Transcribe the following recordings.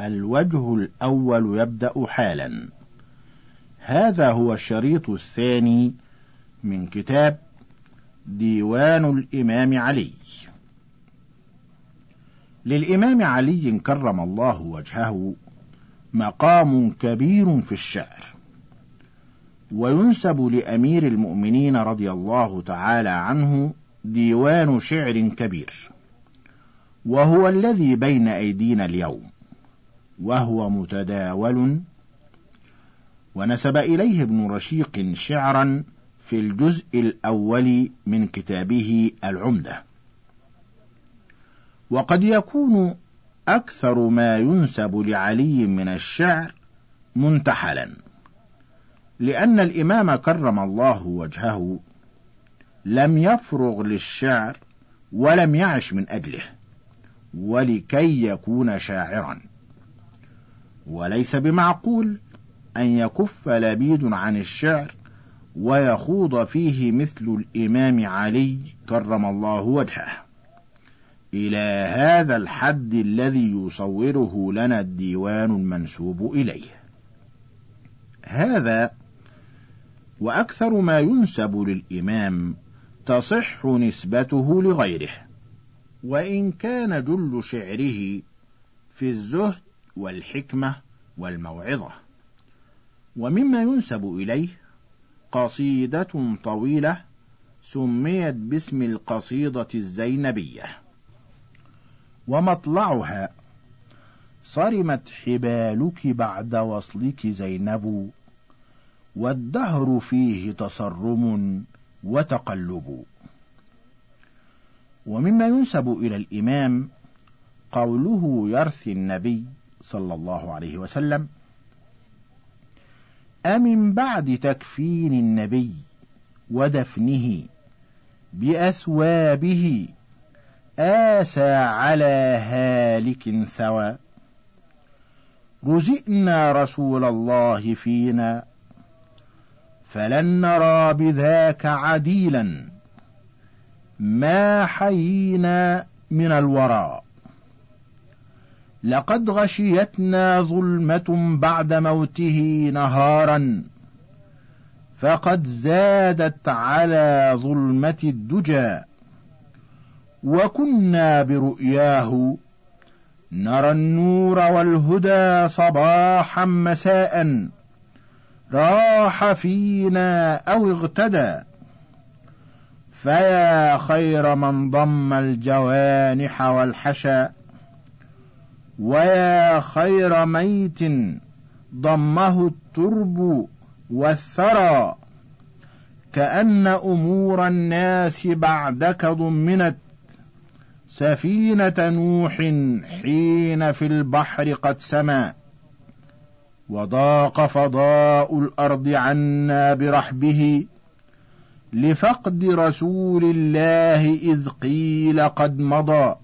الوجه الأول يبدأ حالا. هذا هو الشريط الثاني من كتاب ديوان الإمام علي. للإمام علي كرم الله وجهه مقام كبير في الشعر. وينسب لأمير المؤمنين رضي الله تعالى عنه ديوان شعر كبير. وهو الذي بين أيدينا اليوم. وهو متداول. ونسب إليه ابن رشيق شعرا في الجزء الأول من كتابه العمدة. وقد يكون أكثر ما ينسب لعلي من الشعر منتحلا لأن الإمام كرم الله وجهه لم يفرغ للشعر ولم يعش من أجله ولكي يكون شاعرا. وليس بمعقول أن يكف لبيد عن الشعر ويخوض فيه مثل الإمام علي كرم الله وجهه. إلى هذا الحد الذي يصوره لنا الديوان المنسوب إليه. هذا وأكثر ما ينسب للإمام تصح نسبته لغيره. وإن كان جل شعره في الزهد والحكمة والموعظة. ومما ينسب إليه قصيدة طويلة سميت باسم القصيدة الزينبية. ومطلعها صرمت حبالك بعد وصلك زينب والدهر فيه تصرم وتقلب. ومما ينسب إلى الإمام قوله يرثي النبي صلى الله عليه وسلم أمن بعد تكفين النبي ودفنه بأثوابه آسى على هالك ثوى رزئنا رسول الله فينا فلن نرى بذاك عديلا ما حيينا من الورى لقد غشيتنا ظلمة بعد موته نهارا فقد زادت على ظلمة الدجى. وكنا برؤياه نرى النور والهدى صباحا مساء راح فينا أو اغتدى. فيا خير من ضم الجوانح والحشا ويا خير ميت ضمه الترب والثرى. كأن أمور الناس بعدك ضمنت. سفينة نوح حين في البحر قد سما. وضاق فضاء الأرض عنا برحبه. لفقد رسول الله إذ قيل قد مضى.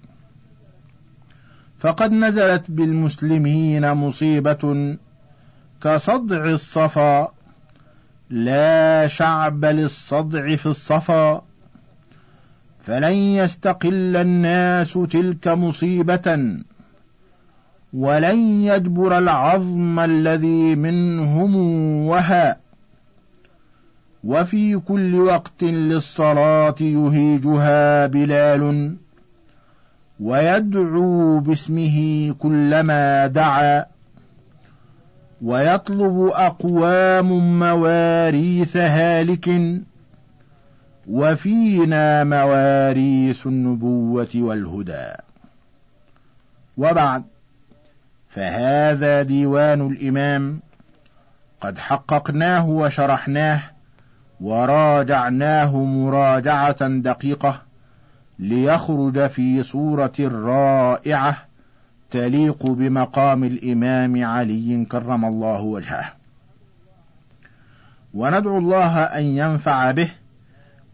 فقد نزلت بالمسلمين مصيبة كصدع الصفا. لا شعب للصدع في الصفا. فلن يستقل الناس تلك مصيبة. ولن يجبر العظم الذي منهم وهى. وفي كل وقت للصلاة يهيجها بلال ويدعو باسمه كلما دعا ويطلب أقوام مواريث هالك وفينا مواريث النبوة والهدى. وبعد فهذا ديوان الإمام قد حققناه وشرحناه وراجعناه مراجعة دقيقة. ليخرج في صورة رائعة تليق بمقام الإمام علي كرم الله وجهه. وندعو الله أن ينفع به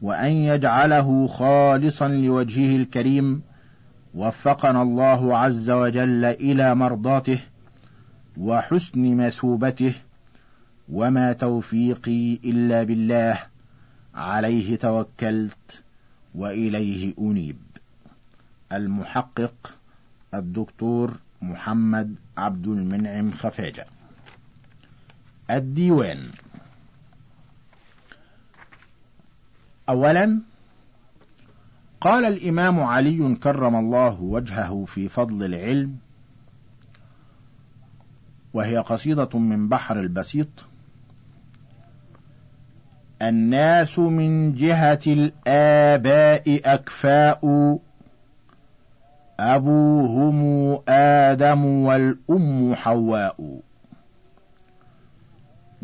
وأن يجعله خالصا لوجهه الكريم. وفقنا الله عز وجل إلى مرضاته وحسن مثوبته. وما توفيقي إلا بالله. عليه توكلت. وإليه أنيب. المحقق الدكتور محمد عبد المنعم خفاجة. الديوان. أولا قال الإمام علي كرم الله وجهه في فضل العلم وهي قصيدة من بحر البسيط الناس من جهة الآباء أكفاء. أبوهم آدم والأم حواء.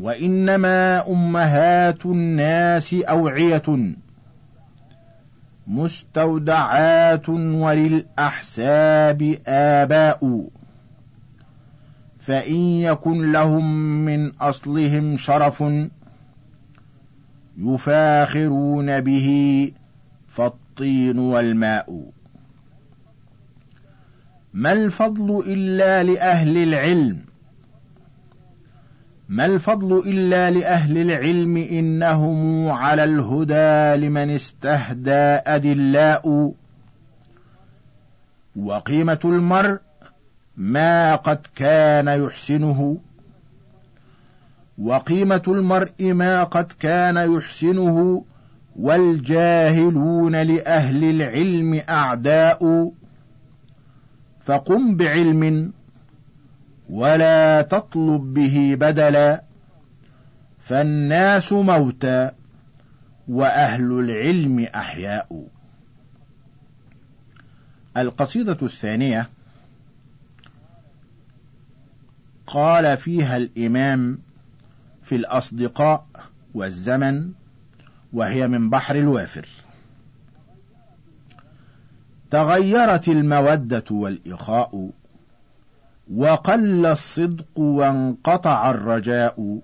وإنما أمهات الناس أوعية. مستودعات وللأحساب آباء. فإن يكن لهم من أصلهم شرف يفاخرون به فالطين والماء. ما الفضل إلا لأهل العلم؟ ما الفضل إلا لأهل العلم إنهم على الهدى لمن استهدى أدلاء. وقيمة المرء ما قد كان يحسنه. وقيمة المرء ما قد كان يحسنه والجاهلون لأهل العلم أعداء فقم بعلم ولا تطلب به بدلا فالناس موتى وأهل العلم أحياء. القصيدة الثانية قال فيها الإمام في الأصدقاء والزمن وهي من بحر الوافر. تغيرت المودة والإخاء وقل الصدق وانقطع الرجاء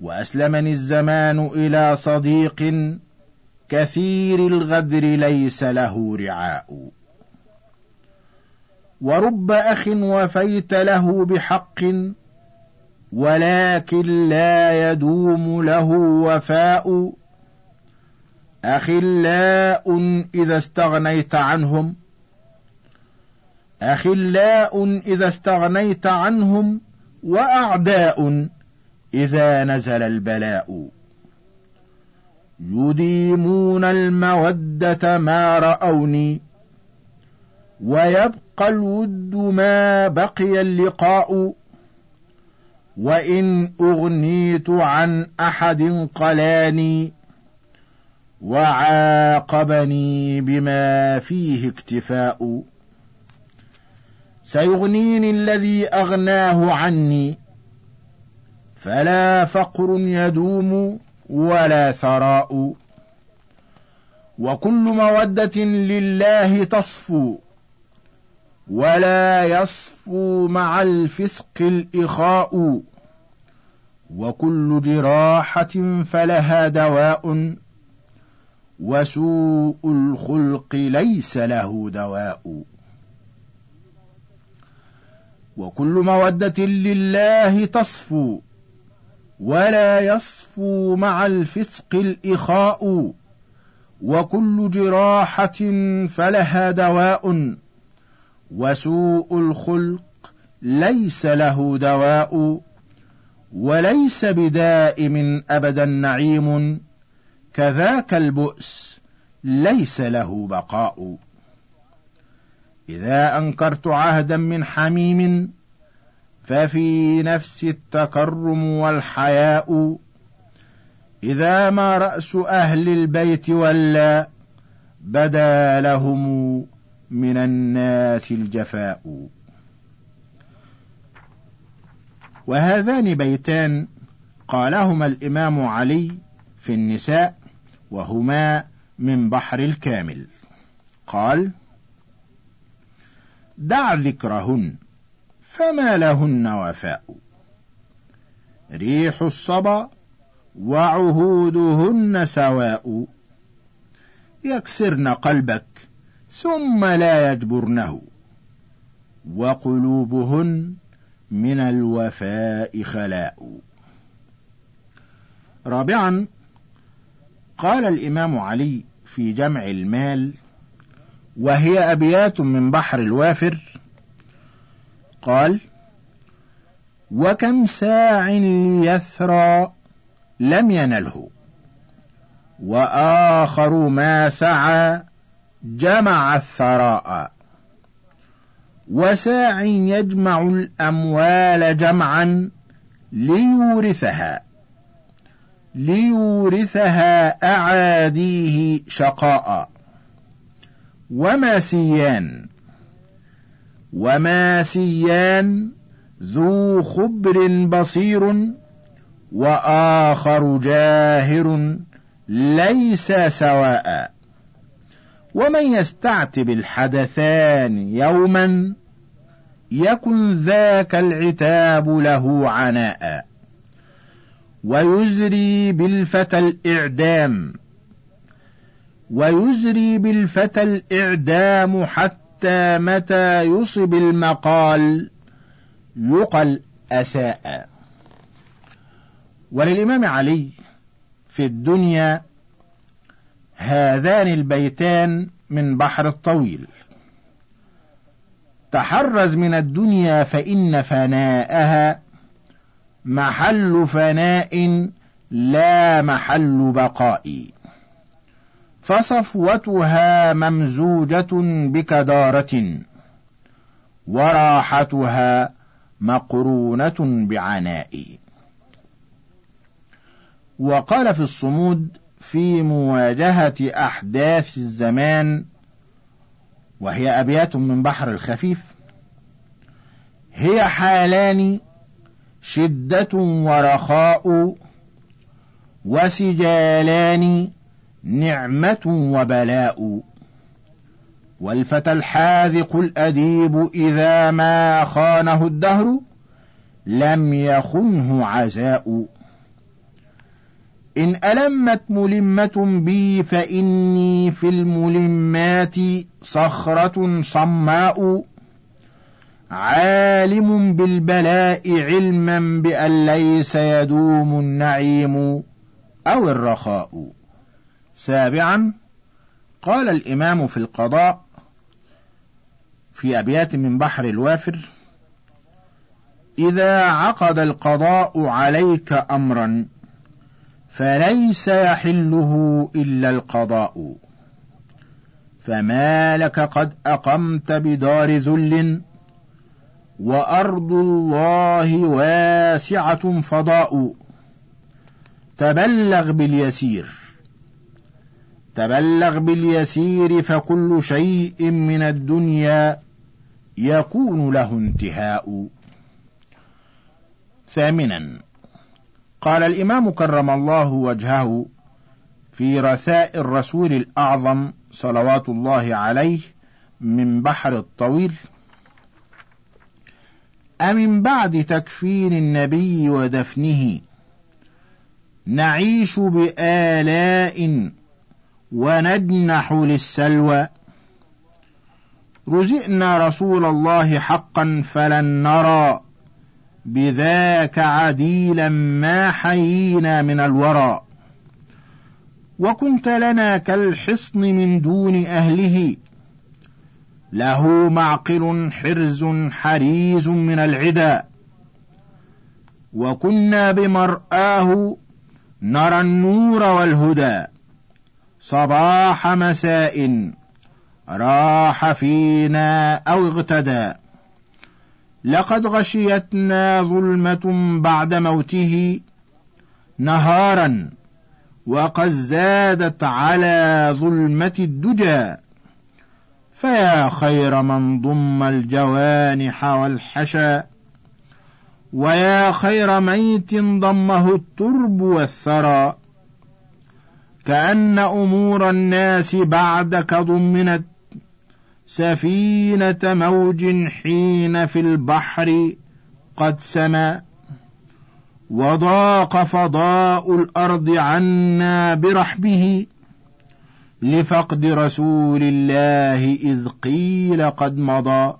وأسلمني الزمان إلى صديق كثير الغدر ليس له رعاء. ورب أخ وفيت له بحق ولكن لا يدوم له وفاء. أخلاء إذا استغنيت عنهم. أخلاء إذا استغنيت عنهم وأعداء إذا نزل البلاء. يديمون المودة ما رأوني. ويبقى الود ما بقي اللقاء. وإن أغنيت عن أحد قلاني وعاقبني بما فيه اكتفاء سيغنيني الذي اغناه عني فلا فقر يدوم ولا ثراء وكل موده لله تصفو ولا يصفو مع الفسق الإخاء. وكل جراحة فلها دواء. وسوء الخلق ليس له دواء. وكل مودة لله تصفو. ولا يصفو مع الفسق الإخاء. وكل جراحة فلها دواء. وسوء الخلق ليس له دواء وليس بدائم أبدا نعيم كذاك البؤس ليس له بقاء. إذا أنكرت عهدا من حميم ففي نفس التكرم والحياء. إذا ما رأس أهل البيت ولا بدا لهم من الناس الجفاء. وهذان بيتان قالهما الإمام علي في النساء وهما من بحر الكامل. قال دع ذكرهن فما لهن وفاء. ريح الصبا وعهودهن سواء. يكسرن قلبك ثم لا يجبرنه وقلوبهن من الوفاء خلاء. رابعا قال الإمام علي في جمع المال وهي أبيات من بحر الوافر قال وكم ساع ليثرى لم ينله وآخر ما سعى جمع الثراء. وساع يجمع الأموال جمعا ليورثها. ليورثها أعاديه شقاء. وما سيان. وما سيان ذو خبر بصير. وآخر جاهر ليس سواء. ومن يستعتب الحدثان يوما يكن ذاك العتاب له عناء ويزري بالفتى الإعدام ويزري بالفتى الإعدام حتى متى يصب المقال يقل أساء وللإمام علي في الدنيا هذان البيتان من بحر الطويل. تحرز من الدنيا فإن فناءها محل فناء لا محل بقاء. فصفوتها ممزوجة بكدارة وراحتها مقرونة بعناء. وقال في الصمود في مواجهة أحداث الزمان وهي أبيات من بحر الخفيف هي حالان شدة ورخاء وسجالان نعمة وبلاء. والفتى الحاذق الأديب إذا ما خانه الدهر لم يخنه عزاء. إن ألمت ملمة بي فإني في الملمات صخرة صماء عالم بالبلاء علما بأن ليس يدوم النعيم أو الرخاء. سابعا قال الإمام في القضاء في أبيات من بحر الوافر إذا عقد القضاء عليك أمرا فليس يحله إلا القضاء. فما لك قد أقمت بدار ذل وأرض الله واسعة فضاء. تبلغ باليسير. تبلغ باليسير فكل شيء من الدنيا يكون له انتهاء. ثامنا. قال الإمام كرم الله وجهه في رثاء الرسول الأعظم صلوات الله عليه من بحر الطويل أمن بعد تكفين النبي ودفنه نعيش بآلاء وندنح للسلوى. رزئنا رسول الله حقا فلن نرى. بذاك عديلا ما حيينا من الورى. وكنت لنا كالحصن من دون أهله. له معقل حرز حريز من العدا. وكنا بمرآه نرى النور والهدى. صباح مساء راح فينا أو اغتدى. لقد غشيتنا ظلمة بعد موته نهارا وقد زادت على ظلمة الدجى. فيا خير من ضم الجوانح والحشا ويا خير ميت ضمه الترب والثرى. كأن أمور الناس بعدك ضمنت سفينة موج حين في البحر قد سما وضاق فضاء الأرض عنا برحبه لفقد رسول الله إذ قيل قد مضى.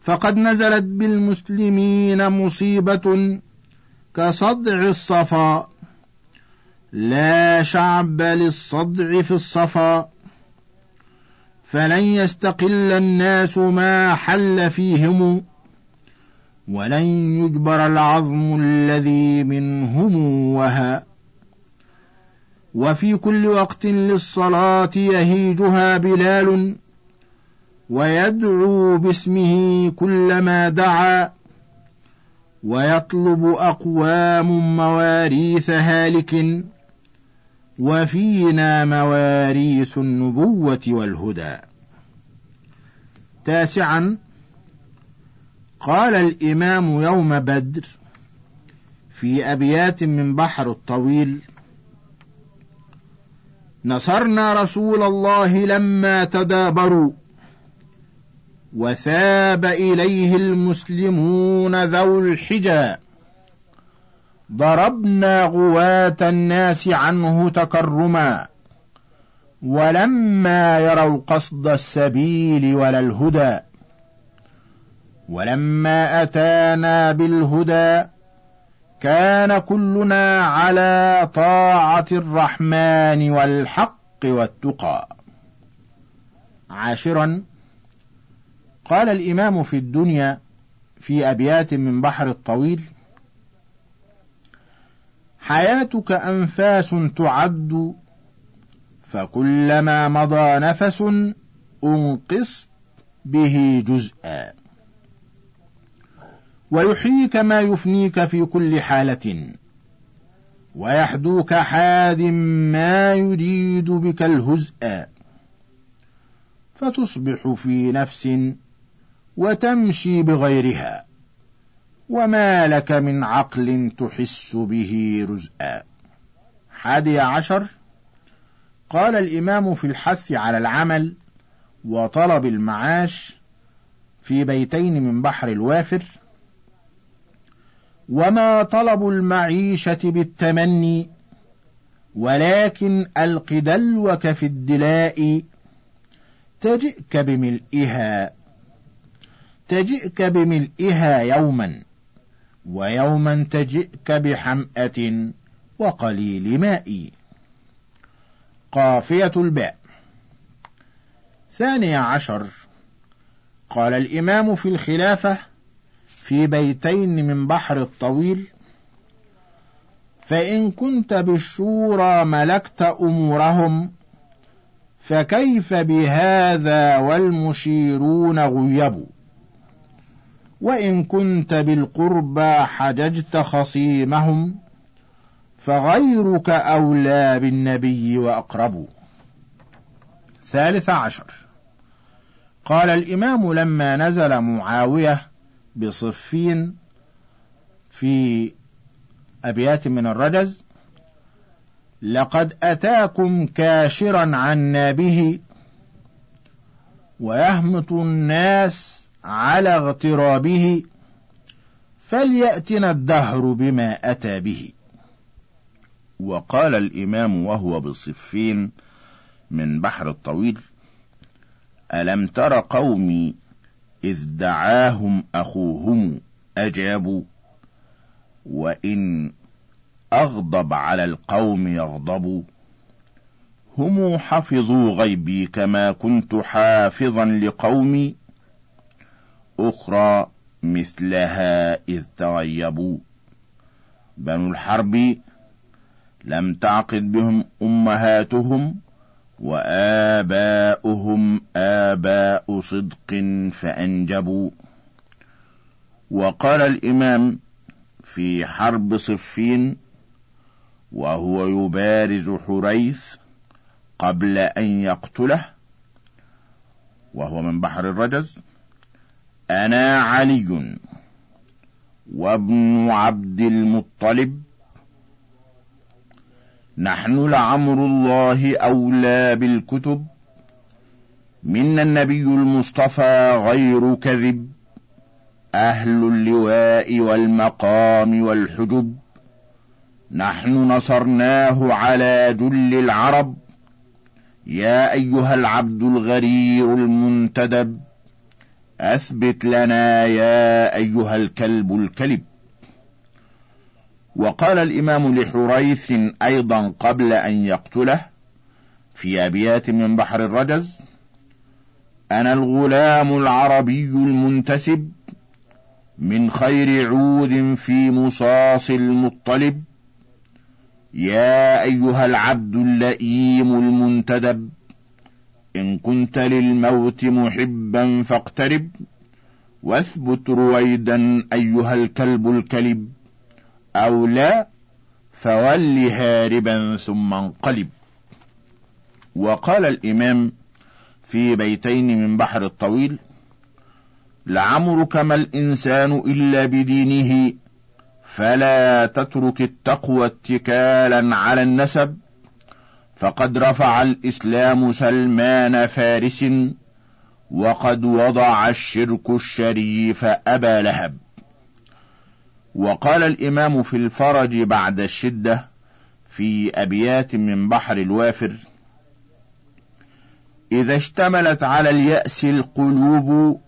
فقد نزلت بالمسلمين مصيبة كصدع الصفا لا شعب للصدع في الصفا. فلن يستقل الناس ما حل فيهم ولن يجبر العظم الذي منهم وهى. وفي كل وقت للصلاة يهيجها بلال ويدعو باسمه كلما دعا ويطلب أقوام مواريث هالك. وفينا مواريث النبوة والهدى. تاسعا قال الإمام يوم بدر في أبيات من بحر الطويل نصرنا رسول الله لما تدابروا وثاب إليه المسلمون ذو الحجى. ضربنا غواة الناس عنه تكرما. ولما يروا قصد السبيل ولا الهدى ولما أتانا بالهدى كان كلنا على طاعة الرحمن والحق والتقى. عاشرا قال الإمام في الدنيا في أبيات من بحر الطويل حياتك أنفاس تعد فكلما مضى نفس أنقص به جزءا. ويحييك ما يفنيك في كل حالة ويحدوك حاد ما يريد بك الهزء. فتصبح في نفس وتمشي بغيرها. وما لك من عقل تحس به رزءا حادي عشر. قال الإمام في الحث على العمل وطلب المعاش في بيتين من بحر الوافر. وما طلب المعيشة بالتمني ولكن ألق دلوك في الدلاء. تجئك بملئها تجئك بملئها يوما. ويوما تجئك بحمأة وقليل ماء. قافية الباء. ثاني عشر. قال الإمام في الخلافة في بيتين من بحر الطويل فإن كنت بالشورى ملكت أمورهم فكيف بهذا والمشيرون غيبوا؟ وإن كنت بالقربى حججت خصيمهم فغيرك أولى بالنبي وأقرب. ثالث عشر. قال الإمام لما نزل معاوية بصفين في أبيات من الرجز لقد أتاكم كاشرا عنا به ويهمط الناس على اغترابه فليأتنا الدهر بما أتى به. وقال الإمام وهو بصفين من بحر الطويل ألم تر قومي إذ دعاهم أخوهم أجابوا وإن أغضب على القوم يغضبوا. هم حفظوا غيبي كما كنت حافظا لقومي أخرى مثلها إذ تغيبوا. بنو الحرب لم تعقد بهم أمهاتهم وآباؤهم آباء صدق فأنجبوا. وقال الإمام في حرب صفين وهو يبارز حريث قبل أن يقتله وهو من بحر الرجز. أنا علي وابن عبد المطلب. نحن لعمر الله أولى بالكتب. منا النبي المصطفى غير كذب. أهل اللواء والمقام والحجب. نحن نصرناه على جل العرب. يا أيها العبد الغرير المنتدب. أثبت لنا يا أيها الكلب الكلب. وقال الإمام لحريث أيضا قبل أن يقتله في أبيات من بحر الرجز أنا الغلام العربي المنتسب من خير عود في مصاص المطلب. يا أيها العبد اللئيم المنتدب. إن كنت للموت محبا فاقترب واثبت رويدا أيها الكلب الكلب أو لا فول هاربا ثم انقلب. وقال الإمام في بيتين من بحر الطويل لعمرك ما الإنسان إلا بدينه فلا تترك التقوى اتكالا على النسب. فقد رفع الإسلام سلمان فارس وقد وضع الشرك الشريف أبا لهب. وقال الإمام في الفرج بعد الشدة في أبيات من بحر الوافر إذا اشتملت على اليأس القلوب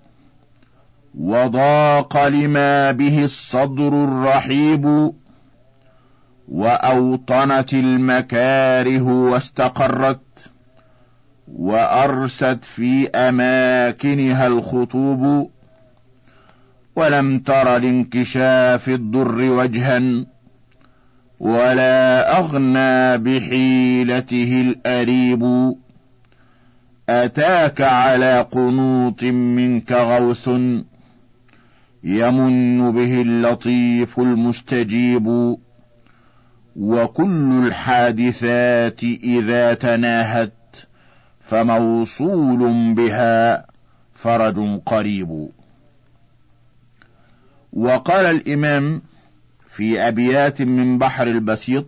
وضاق لما به الصدر الرحيب وأوطنت المكاره واستقرت وأرست في أماكنها الخطوب ولم تر لانكشاف الضر وجها ولا أغنى بحيلته الأريب أتاك على قنوط منك غوث يمن به اللطيف المستجيب. وكل الحادثات إذا تناهت فموصول بها فرج قريب. وقال الإمام في أبيات من بحر البسيط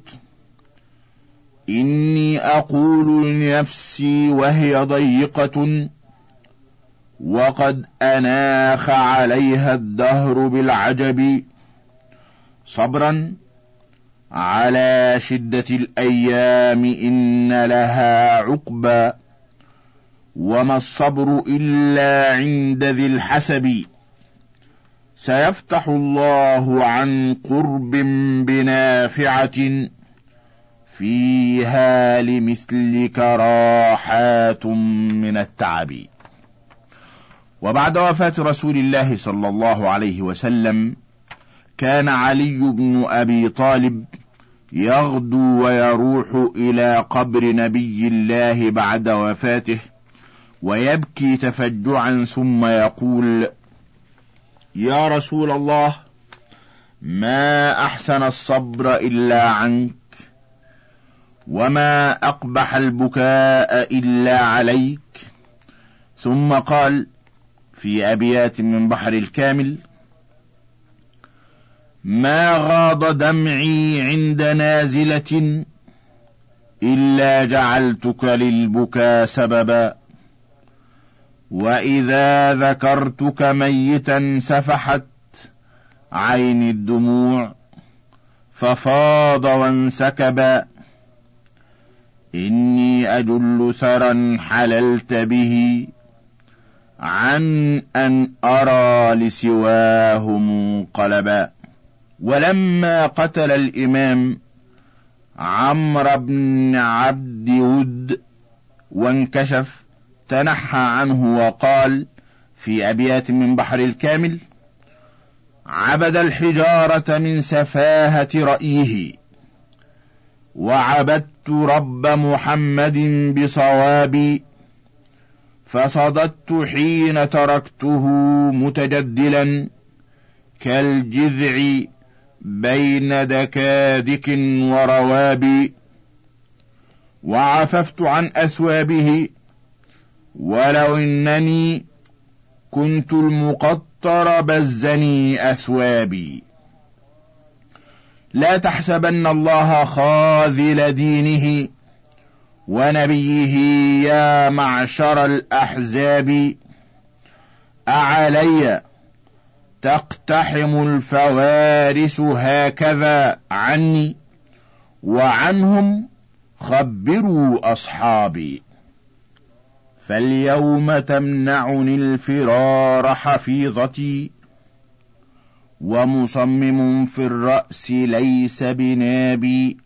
إني أقول لنفسي وهي ضيقة وقد أناخ عليها الدهر بالعجب صبرا على شدة الأيام إن لها عقبى وما الصبر إلا عند ذي الحسب. سيفتح الله عن قرب بنافعة فيها لمثلك راحات من التعب. وبعد وفاة رسول الله صلى الله عليه وسلم كان علي بن أبي طالب يغدو ويروح إلى قبر نبي الله بعد وفاته ويبكي تفجعا ثم يقول يا رسول الله ما أحسن الصبر إلا عنك وما أقبح البكاء إلا عليك. ثم قال في أبيات من بحر الكامل ما غاض دمعي عند نازلة إلا جعلتك للبكا سببا. وإذا ذكرتك ميتا سفحت عين الدموع ففاض وانسكب إني أجل ثرا حللت به عن أن أرى لسواه منقلبا. ولما قتل الإمام عمرو بن عبد ود وانكشف تنحى عنه وقال في أبيات من بحر الكامل عبد الحجارة من سفاهة رأيه وعبدت رب محمد بصوابي فصددت حين تركته متجدلا كالجذع بين دكادك وروابي وعففت عن أثوابه ولو إنني كنت المقطر بزني أثوابي. لا تحسبن الله خاذل دينه ونبيه يا معشر الأحزاب. أعلي تقتحم الفوارس هكذا عني وعنهم خبروا أصحابي. فاليوم تمنعني الفرار حفيظتي ومصمم في الرأس ليس بنابي.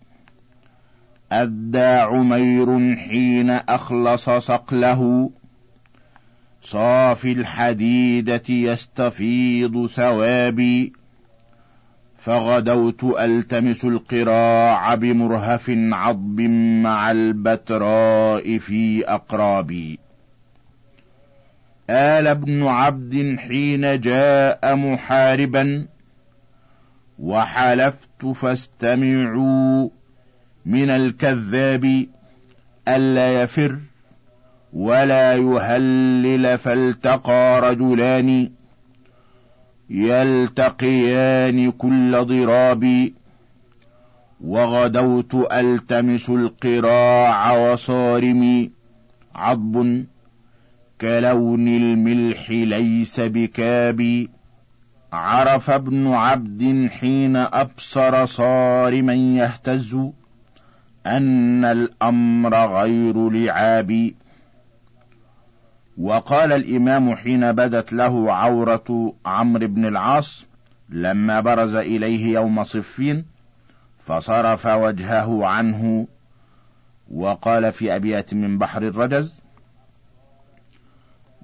أدى عمير حين أخلص صقله صافي الحديدة يستفيض ثوابي. فغدوت ألتمس القراع بمرهف عضب مع البتراء في أقرابي. آل ابن عبد حين جاء محاربا وحلفت فاستمعوا من الكذاب ألا يفر ولا يهلل فالتقى رجلان يلتقيان كل ضراب وغدوت ألتمس القراع وصارمي عضب كلون الملح ليس بكاب عرف ابن عبد حين أبصر صارما يهتز أن الأمر غير لعاب وقال الإمام حين بدت له عورة عمرو بن العاص لما برز إليه يوم صفين فصرف وجهه عنه وقال في أبيات من بحر الرجز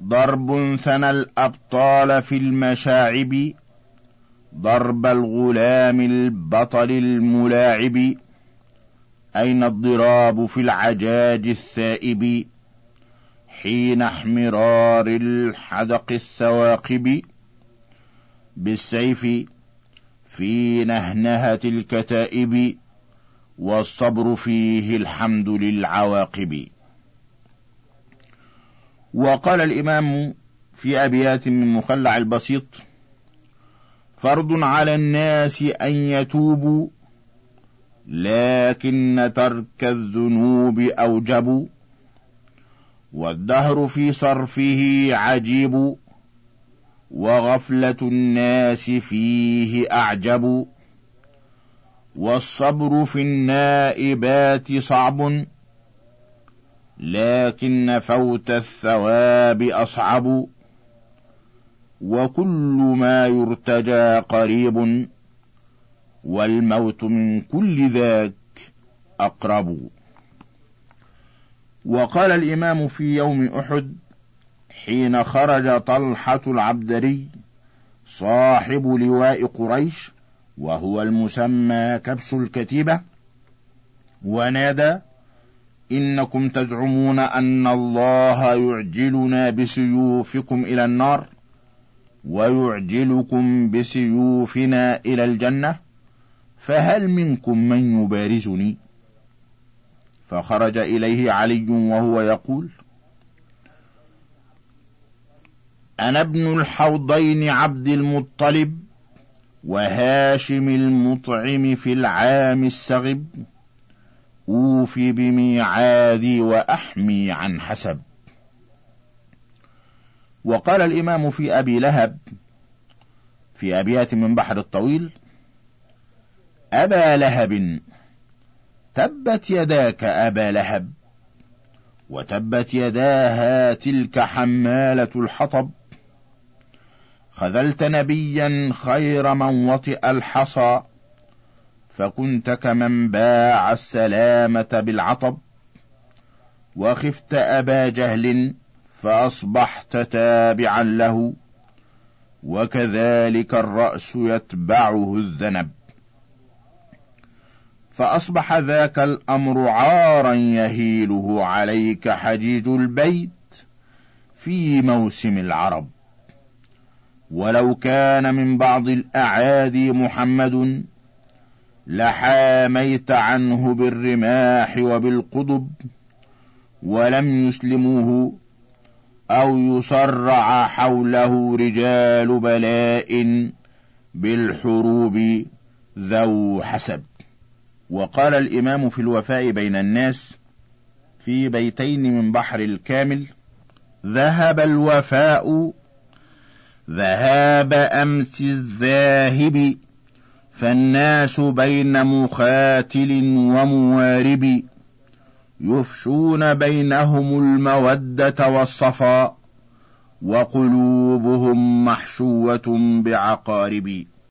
ضرب ثنى الأبطال في المشاعب ضرب الغلام البطل الملاعب أين الضراب في العجاج الثائب؟ حين احمرار الحدق الثواقب بالسيف في نهنهة الكتائب والصبر فيه الحمد للعواقب. وقال الإمام في أبيات من مخلع البسيط فرض على الناس أن يتوبوا لكن ترك الذنوب أوجب. والدهر في صرفه عجيب وغفلة الناس فيه أعجب والصبر في النائبات صعب لكن فوت الثواب أصعب وكل ما يرتجى قريب والموت من كل ذاك أقرب. وقال الإمام في يوم أحد حين خرج طلحة العبدري صاحب لواء قريش وهو المسمى كبش الكتيبة ونادى إنكم تزعمون أن الله يعجلنا بسيوفكم إلى النار ويعجلكم بسيوفنا إلى الجنة فهل منكم من يبارزني؟ فخرج إليه علي وهو يقول أنا ابن الحوضين عبد المطلب وهاشم المطعم في العام السغب أوفي بميعادي وأحمي عن حسب. وقال الإمام في أبي لهب في أبيات من بحر الطويل أبا لهب تبت يداك أبا لهب وتبت يداها تلك حمالة الحطب. خذلت نبيا خير من وطئ الحصى فكنت كمن باع السلامة بالعطب. وخفت أبا جهل فأصبحت تابعا له وكذلك الرأس يتبعه الذنب. فأصبح ذاك الأمر عارا يهيله عليك حجيج البيت في موسم العرب. ولو كان من بعض الأعادي محمد لحاميت عنه بالرماح وبالقضب ولم يسلموه أو يصرع حوله رجال بلاء بالحروب ذو حسب. وقال الإمام في الوفاء بين الناس في بيتين من بحر الكامل ذهب الوفاء ذهاب أمس الذاهب فالناس بين مخاتل وموارب يفشون بينهم المودة والصفا وقلوبهم محشوة بعقارب.